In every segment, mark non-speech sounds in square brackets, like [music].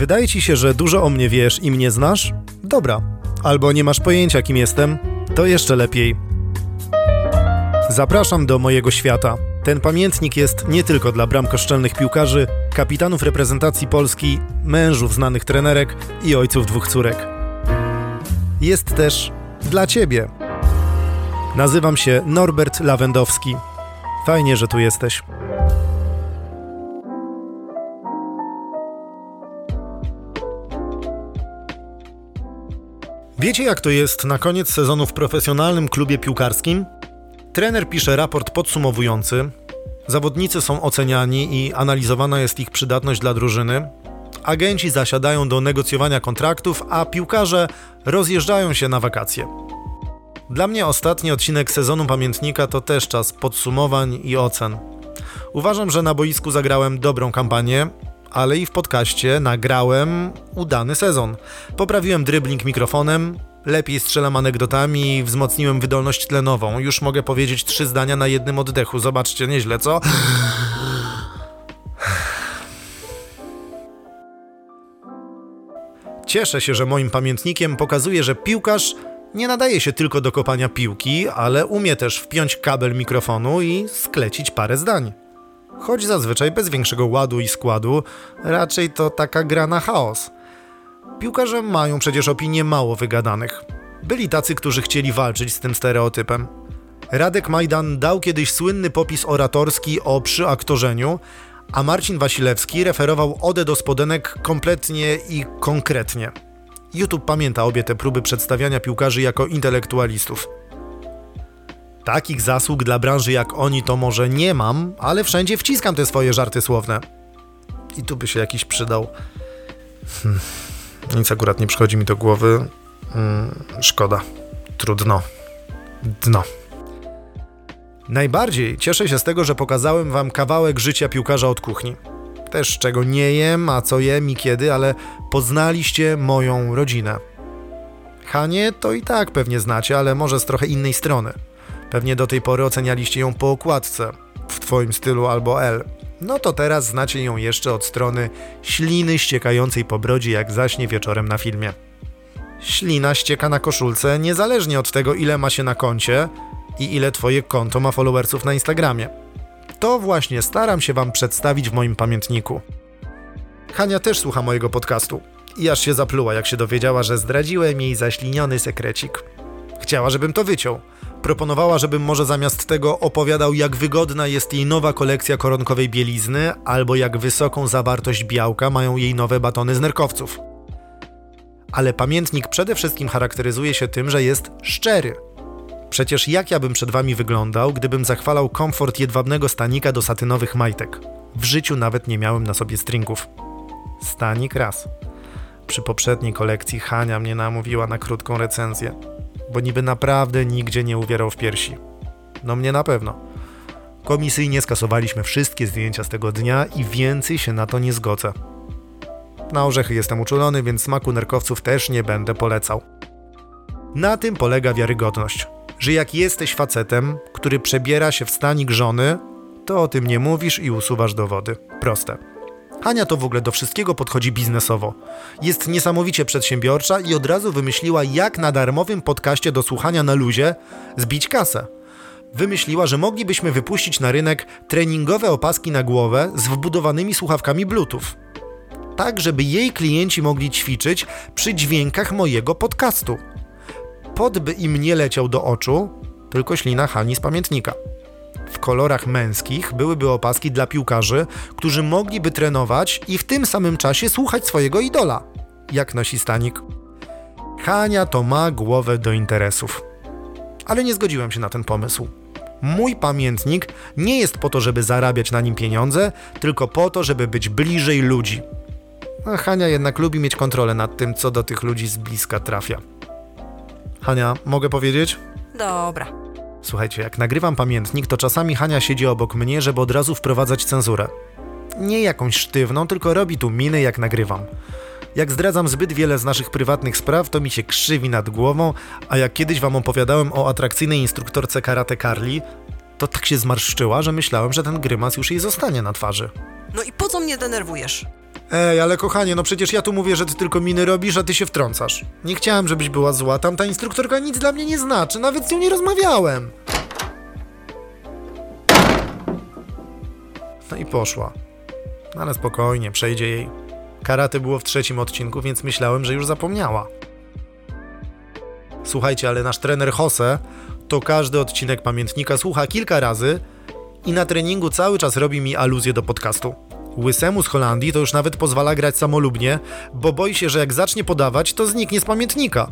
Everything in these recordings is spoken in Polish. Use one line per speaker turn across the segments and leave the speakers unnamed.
Wydaje ci się, że dużo o mnie wiesz i mnie znasz? Dobra. Albo nie masz pojęcia, kim jestem? To jeszcze lepiej. Zapraszam do mojego świata. Ten pamiętnik jest nie tylko dla bramkoszczelnych piłkarzy, kapitanów reprezentacji Polski, mężów znanych trenerek i ojców dwóch córek. Jest też dla ciebie. Nazywam się Norbert Lawendowski. Fajnie, że tu jesteś. Wiecie, jak to jest na koniec sezonu w profesjonalnym klubie piłkarskim? Trener pisze raport podsumowujący, zawodnicy są oceniani i analizowana jest ich przydatność dla drużyny, agenci zasiadają do negocjowania kontraktów, a piłkarze rozjeżdżają się na wakacje. Dla mnie ostatni odcinek sezonu pamiętnika to też czas podsumowań i ocen. Uważam, że na boisku zagrałem dobrą kampanię, ale i w podcaście nagrałem udany sezon. Poprawiłem dribbling mikrofonem, lepiej strzelam anegdotami i wzmocniłem wydolność tlenową. Już mogę powiedzieć trzy zdania na jednym oddechu. Zobaczcie, nieźle, co? Cieszę się, że moim pamiętnikiem pokazuje, że piłkarz nie nadaje się tylko do kopania piłki, ale umie też wpiąć kabel mikrofonu i sklecić parę zdań choć zazwyczaj bez większego ładu i składu, raczej to taka gra na chaos. Piłkarze mają przecież opinie mało wygadanych. Byli tacy, którzy chcieli walczyć z tym stereotypem. Radek Majdan dał kiedyś słynny popis oratorski o przyaktorzeniu, a Marcin Wasilewski referował odę do spodenek kompletnie i konkretnie. YouTube pamięta obie te próby przedstawiania piłkarzy jako intelektualistów. Takich zasług dla branży jak oni to może nie mam, ale wszędzie wciskam te swoje żarty słowne. I tu by się jakiś przydał. Hmm. Nic akurat nie przychodzi mi do głowy. Hmm, szkoda. Trudno. Dno. Najbardziej cieszę się z tego, że pokazałem wam kawałek życia piłkarza od kuchni. Też czego nie jem, a co jem i kiedy, ale poznaliście moją rodzinę. Hanie to i tak pewnie znacie, ale może z trochę innej strony. Pewnie do tej pory ocenialiście ją po okładce, w twoim stylu albo L. No to teraz znacie ją jeszcze od strony śliny ściekającej po brodzie, jak zaśnie wieczorem na filmie. Ślina ścieka na koszulce niezależnie od tego, ile ma się na koncie i ile twoje konto ma followersów na Instagramie. To właśnie staram się wam przedstawić w moim pamiętniku. Hania też słucha mojego podcastu i aż się zapluła, jak się dowiedziała, że zdradziłem jej zaśliniony sekrecik. Chciała, żebym to wyciął. Proponowała, żebym może zamiast tego opowiadał, jak wygodna jest jej nowa kolekcja koronkowej bielizny, albo jak wysoką zawartość białka mają jej nowe batony z nerkowców. Ale pamiętnik przede wszystkim charakteryzuje się tym, że jest szczery. Przecież jak ja bym przed wami wyglądał, gdybym zachwalał komfort jedwabnego stanika do satynowych majtek? W życiu nawet nie miałem na sobie stringów. Stanik raz. Przy poprzedniej kolekcji Hania mnie namówiła na krótką recenzję bo niby naprawdę nigdzie nie uwierał w piersi. No mnie na pewno. Komisyjnie skasowaliśmy wszystkie zdjęcia z tego dnia i więcej się na to nie zgodzę. Na orzechy jestem uczulony, więc smaku nerkowców też nie będę polecał. Na tym polega wiarygodność, że jak jesteś facetem, który przebiera się w stanik żony, to o tym nie mówisz i usuwasz dowody. Proste. Hania to w ogóle do wszystkiego podchodzi biznesowo. Jest niesamowicie przedsiębiorcza i od razu wymyśliła, jak na darmowym podcaście do słuchania na luzie zbić kasę. Wymyśliła, że moglibyśmy wypuścić na rynek treningowe opaski na głowę z wbudowanymi słuchawkami Bluetooth. Tak, żeby jej klienci mogli ćwiczyć przy dźwiękach mojego podcastu. Pod by im nie leciał do oczu, tylko ślina Hani z pamiętnika w kolorach męskich byłyby opaski dla piłkarzy, którzy mogliby trenować i w tym samym czasie słuchać swojego idola. Jak nosi stanik? Hania to ma głowę do interesów. Ale nie zgodziłem się na ten pomysł. Mój pamiętnik nie jest po to, żeby zarabiać na nim pieniądze, tylko po to, żeby być bliżej ludzi. A Hania jednak lubi mieć kontrolę nad tym, co do tych ludzi z bliska trafia. Hania, mogę powiedzieć?
Dobra.
Słuchajcie, jak nagrywam pamiętnik, to czasami Hania siedzi obok mnie, żeby od razu wprowadzać cenzurę. Nie jakąś sztywną, tylko robi tu miny, jak nagrywam. Jak zdradzam zbyt wiele z naszych prywatnych spraw, to mi się krzywi nad głową, a jak kiedyś wam opowiadałem o atrakcyjnej instruktorce karate Carly, to tak się zmarszczyła, że myślałem, że ten grymas już jej zostanie na twarzy.
No i po co mnie denerwujesz?
Ej, ale kochanie, no przecież ja tu mówię, że ty tylko miny robisz, a ty się wtrącasz. Nie chciałem, żebyś była zła, tamta instruktorka nic dla mnie nie znaczy, nawet z nią nie rozmawiałem. No i poszła. No ale spokojnie, przejdzie jej. Karate było w trzecim odcinku, więc myślałem, że już zapomniała. Słuchajcie, ale nasz trener Jose to każdy odcinek pamiętnika słucha kilka razy i na treningu cały czas robi mi aluzję do podcastu. Łysemu z Holandii to już nawet pozwala grać samolubnie, bo boi się, że jak zacznie podawać, to zniknie z pamiętnika.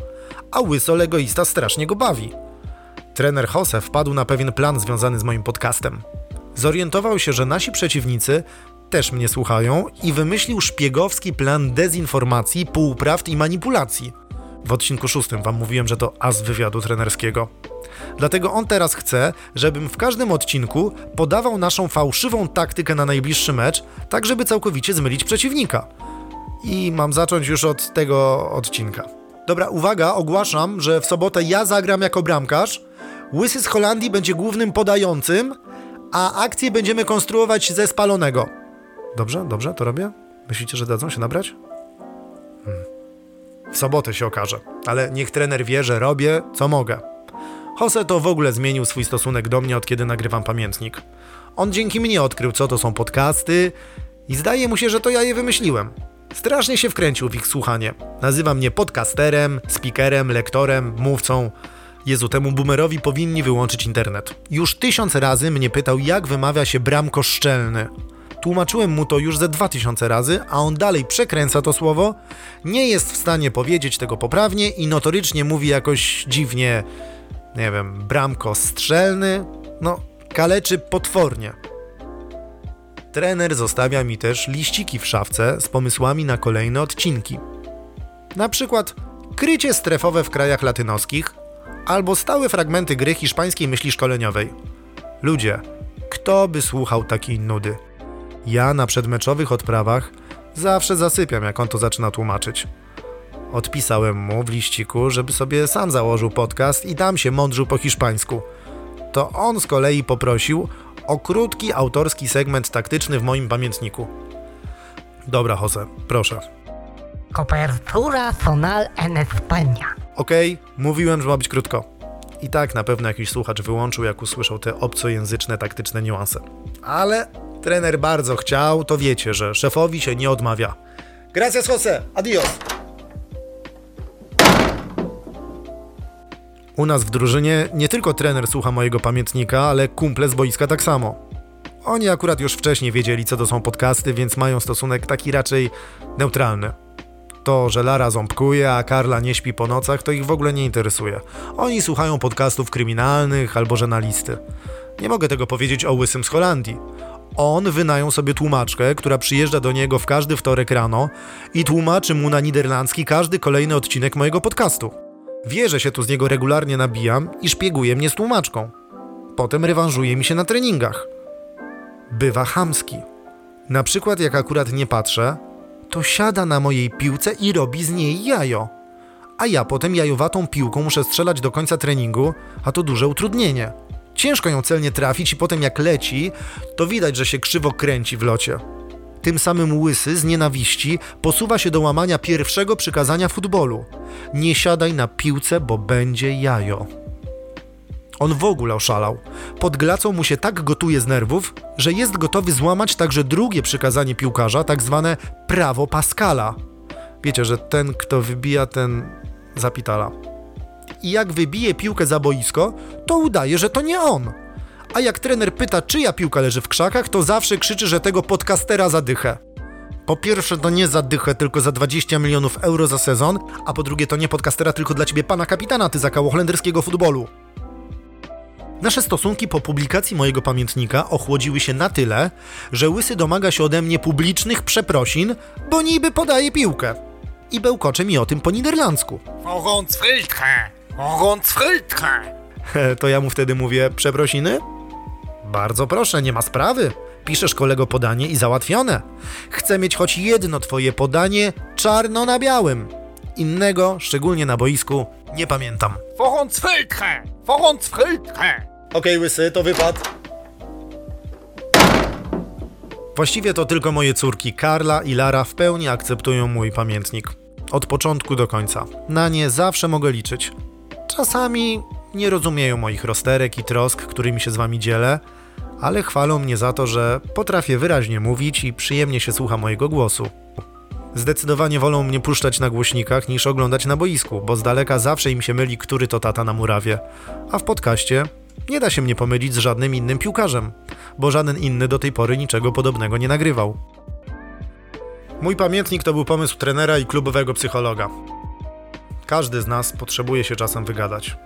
A Łysol egoista strasznie go bawi. Trener Jose wpadł na pewien plan związany z moim podcastem. Zorientował się, że nasi przeciwnicy też mnie słuchają i wymyślił szpiegowski plan dezinformacji, półprawd i manipulacji. W odcinku szóstym wam mówiłem, że to as wywiadu trenerskiego. Dlatego on teraz chce, żebym w każdym odcinku podawał naszą fałszywą taktykę na najbliższy mecz, tak żeby całkowicie zmylić przeciwnika. I mam zacząć już od tego odcinka. Dobra, uwaga, ogłaszam, że w sobotę ja zagram jako bramkarz, Łysy z Holandii będzie głównym podającym, a akcję będziemy konstruować ze spalonego. Dobrze, dobrze, to robię? Myślicie, że dadzą się nabrać? Hmm. W sobotę się okaże, ale niech trener wie, że robię, co mogę. Jose to w ogóle zmienił swój stosunek do mnie od kiedy nagrywam pamiętnik. On dzięki mnie odkrył, co to są podcasty i zdaje mu się, że to ja je wymyśliłem. Strasznie się wkręcił w ich słuchanie. Nazywa mnie podcasterem, speakerem, lektorem, mówcą. Jezu, temu boomerowi powinni wyłączyć internet. Już tysiąc razy mnie pytał, jak wymawia się bramko szczelny. Tłumaczyłem mu to już ze dwa tysiące razy, a on dalej przekręca to słowo, nie jest w stanie powiedzieć tego poprawnie i notorycznie mówi jakoś dziwnie, nie wiem, bramko strzelny, no kaleczy potwornie. Trener zostawia mi też liściki w szafce z pomysłami na kolejne odcinki. Na przykład krycie strefowe w krajach latynoskich albo stałe fragmenty gry hiszpańskiej myśli szkoleniowej. Ludzie, kto by słuchał takiej nudy? Ja na przedmeczowych odprawach zawsze zasypiam, jak on to zaczyna tłumaczyć. Odpisałem mu w liściku, żeby sobie sam założył podcast i tam się mądrzył po hiszpańsku. To on z kolei poprosił o krótki autorski segment taktyczny w moim pamiętniku. Dobra, Jose, proszę.
Copertura zonal en España.
Okej, mówiłem, że ma być krótko. I tak na pewno jakiś słuchacz wyłączył, jak usłyszał te obcojęzyczne taktyczne niuanse. Ale trener bardzo chciał, to wiecie, że szefowi się nie odmawia. Gracias, Jose. Adios. U nas w drużynie nie tylko trener słucha mojego pamiętnika, ale kumple z boiska tak samo. Oni akurat już wcześniej wiedzieli, co to są podcasty, więc mają stosunek taki raczej neutralny. To, że Lara ząbkuje, a Karla nie śpi po nocach, to ich w ogóle nie interesuje. Oni słuchają podcastów kryminalnych albo żurnalisty. Nie mogę tego powiedzieć o Łysym z Holandii. On wynajął sobie tłumaczkę, która przyjeżdża do niego w każdy wtorek rano i tłumaczy mu na niderlandzki każdy kolejny odcinek mojego podcastu. Wie, że się tu z niego regularnie nabijam i szpieguje mnie z tłumaczką. Potem rewanżuje mi się na treningach. Bywa chamski. Na przykład jak akurat nie patrzę, to siada na mojej piłce i robi z niej jajo. A ja potem jajowatą piłką muszę strzelać do końca treningu, a to duże utrudnienie. Ciężko ją celnie trafić i potem jak leci, to widać, że się krzywo kręci w locie. Tym samym łysy z nienawiści posuwa się do łamania pierwszego przykazania futbolu. Nie siadaj na piłce, bo będzie jajo. On w ogóle oszalał. Pod glacą mu się tak gotuje z nerwów, że jest gotowy złamać także drugie przykazanie piłkarza, tak zwane prawo Pascala. Wiecie, że ten, kto wybija, ten zapitala. I jak wybije piłkę za boisko, to udaje, że to nie on. A jak trener pyta, czyja piłka leży w krzakach, to zawsze krzyczy, że tego podcastera zadychę. Po pierwsze, to nie zadychę, tylko za 20 milionów euro za sezon, a po drugie, to nie podcastera, tylko dla ciebie pana kapitana, ty zakało holenderskiego futbolu. Nasze stosunki po publikacji mojego pamiętnika ochłodziły się na tyle, że Łysy domaga się ode mnie publicznych przeprosin, bo niby podaje piłkę. I bełkocze mi o tym po niderlandzku. [laughs] To ja mu wtedy mówię, przeprosiny? Bardzo proszę, nie ma sprawy. Piszesz kolego podanie i załatwione. Chcę mieć choć jedno twoje podanie czarno na białym. Innego, szczególnie na boisku, nie pamiętam.
Oronsfrildre! Oronsfrildre!
Okej, łysy, to wypad. Właściwie to tylko moje córki Karla i Lara w pełni akceptują mój pamiętnik. Od początku do końca. Na nie zawsze mogę liczyć. Czasami nie rozumieją moich rozterek i trosk, którymi się z wami dzielę, ale chwalą mnie za to, że potrafię wyraźnie mówić i przyjemnie się słucha mojego głosu. Zdecydowanie wolą mnie puszczać na głośnikach niż oglądać na boisku, bo z daleka zawsze im się myli, który to tata na murawie. A w podcaście nie da się mnie pomylić z żadnym innym piłkarzem, bo żaden inny do tej pory niczego podobnego nie nagrywał. Mój pamiętnik to był pomysł trenera i klubowego psychologa. Każdy z nas potrzebuje się czasem wygadać.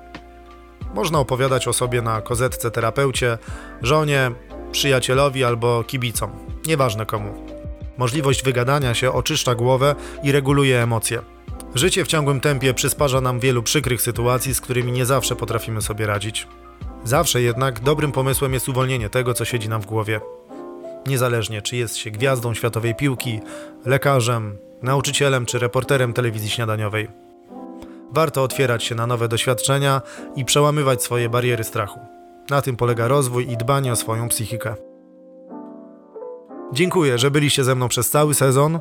Można opowiadać o sobie na kozetce terapeucie, żonie, przyjacielowi albo kibicom, nieważne komu. Możliwość wygadania się oczyszcza głowę i reguluje emocje. Życie w ciągłym tempie przysparza nam wielu przykrych sytuacji, z którymi nie zawsze potrafimy sobie radzić. Zawsze jednak dobrym pomysłem jest uwolnienie tego, co siedzi nam w głowie. Niezależnie, czy jest się gwiazdą światowej piłki, lekarzem, nauczycielem czy reporterem telewizji śniadaniowej. Warto otwierać się na nowe doświadczenia i przełamywać swoje bariery strachu. Na tym polega rozwój i dbanie o swoją psychikę. Dziękuję, że byliście ze mną przez cały sezon.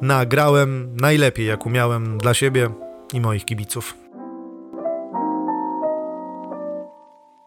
Nagrałem najlepiej, jak umiałem dla siebie i moich kibiców.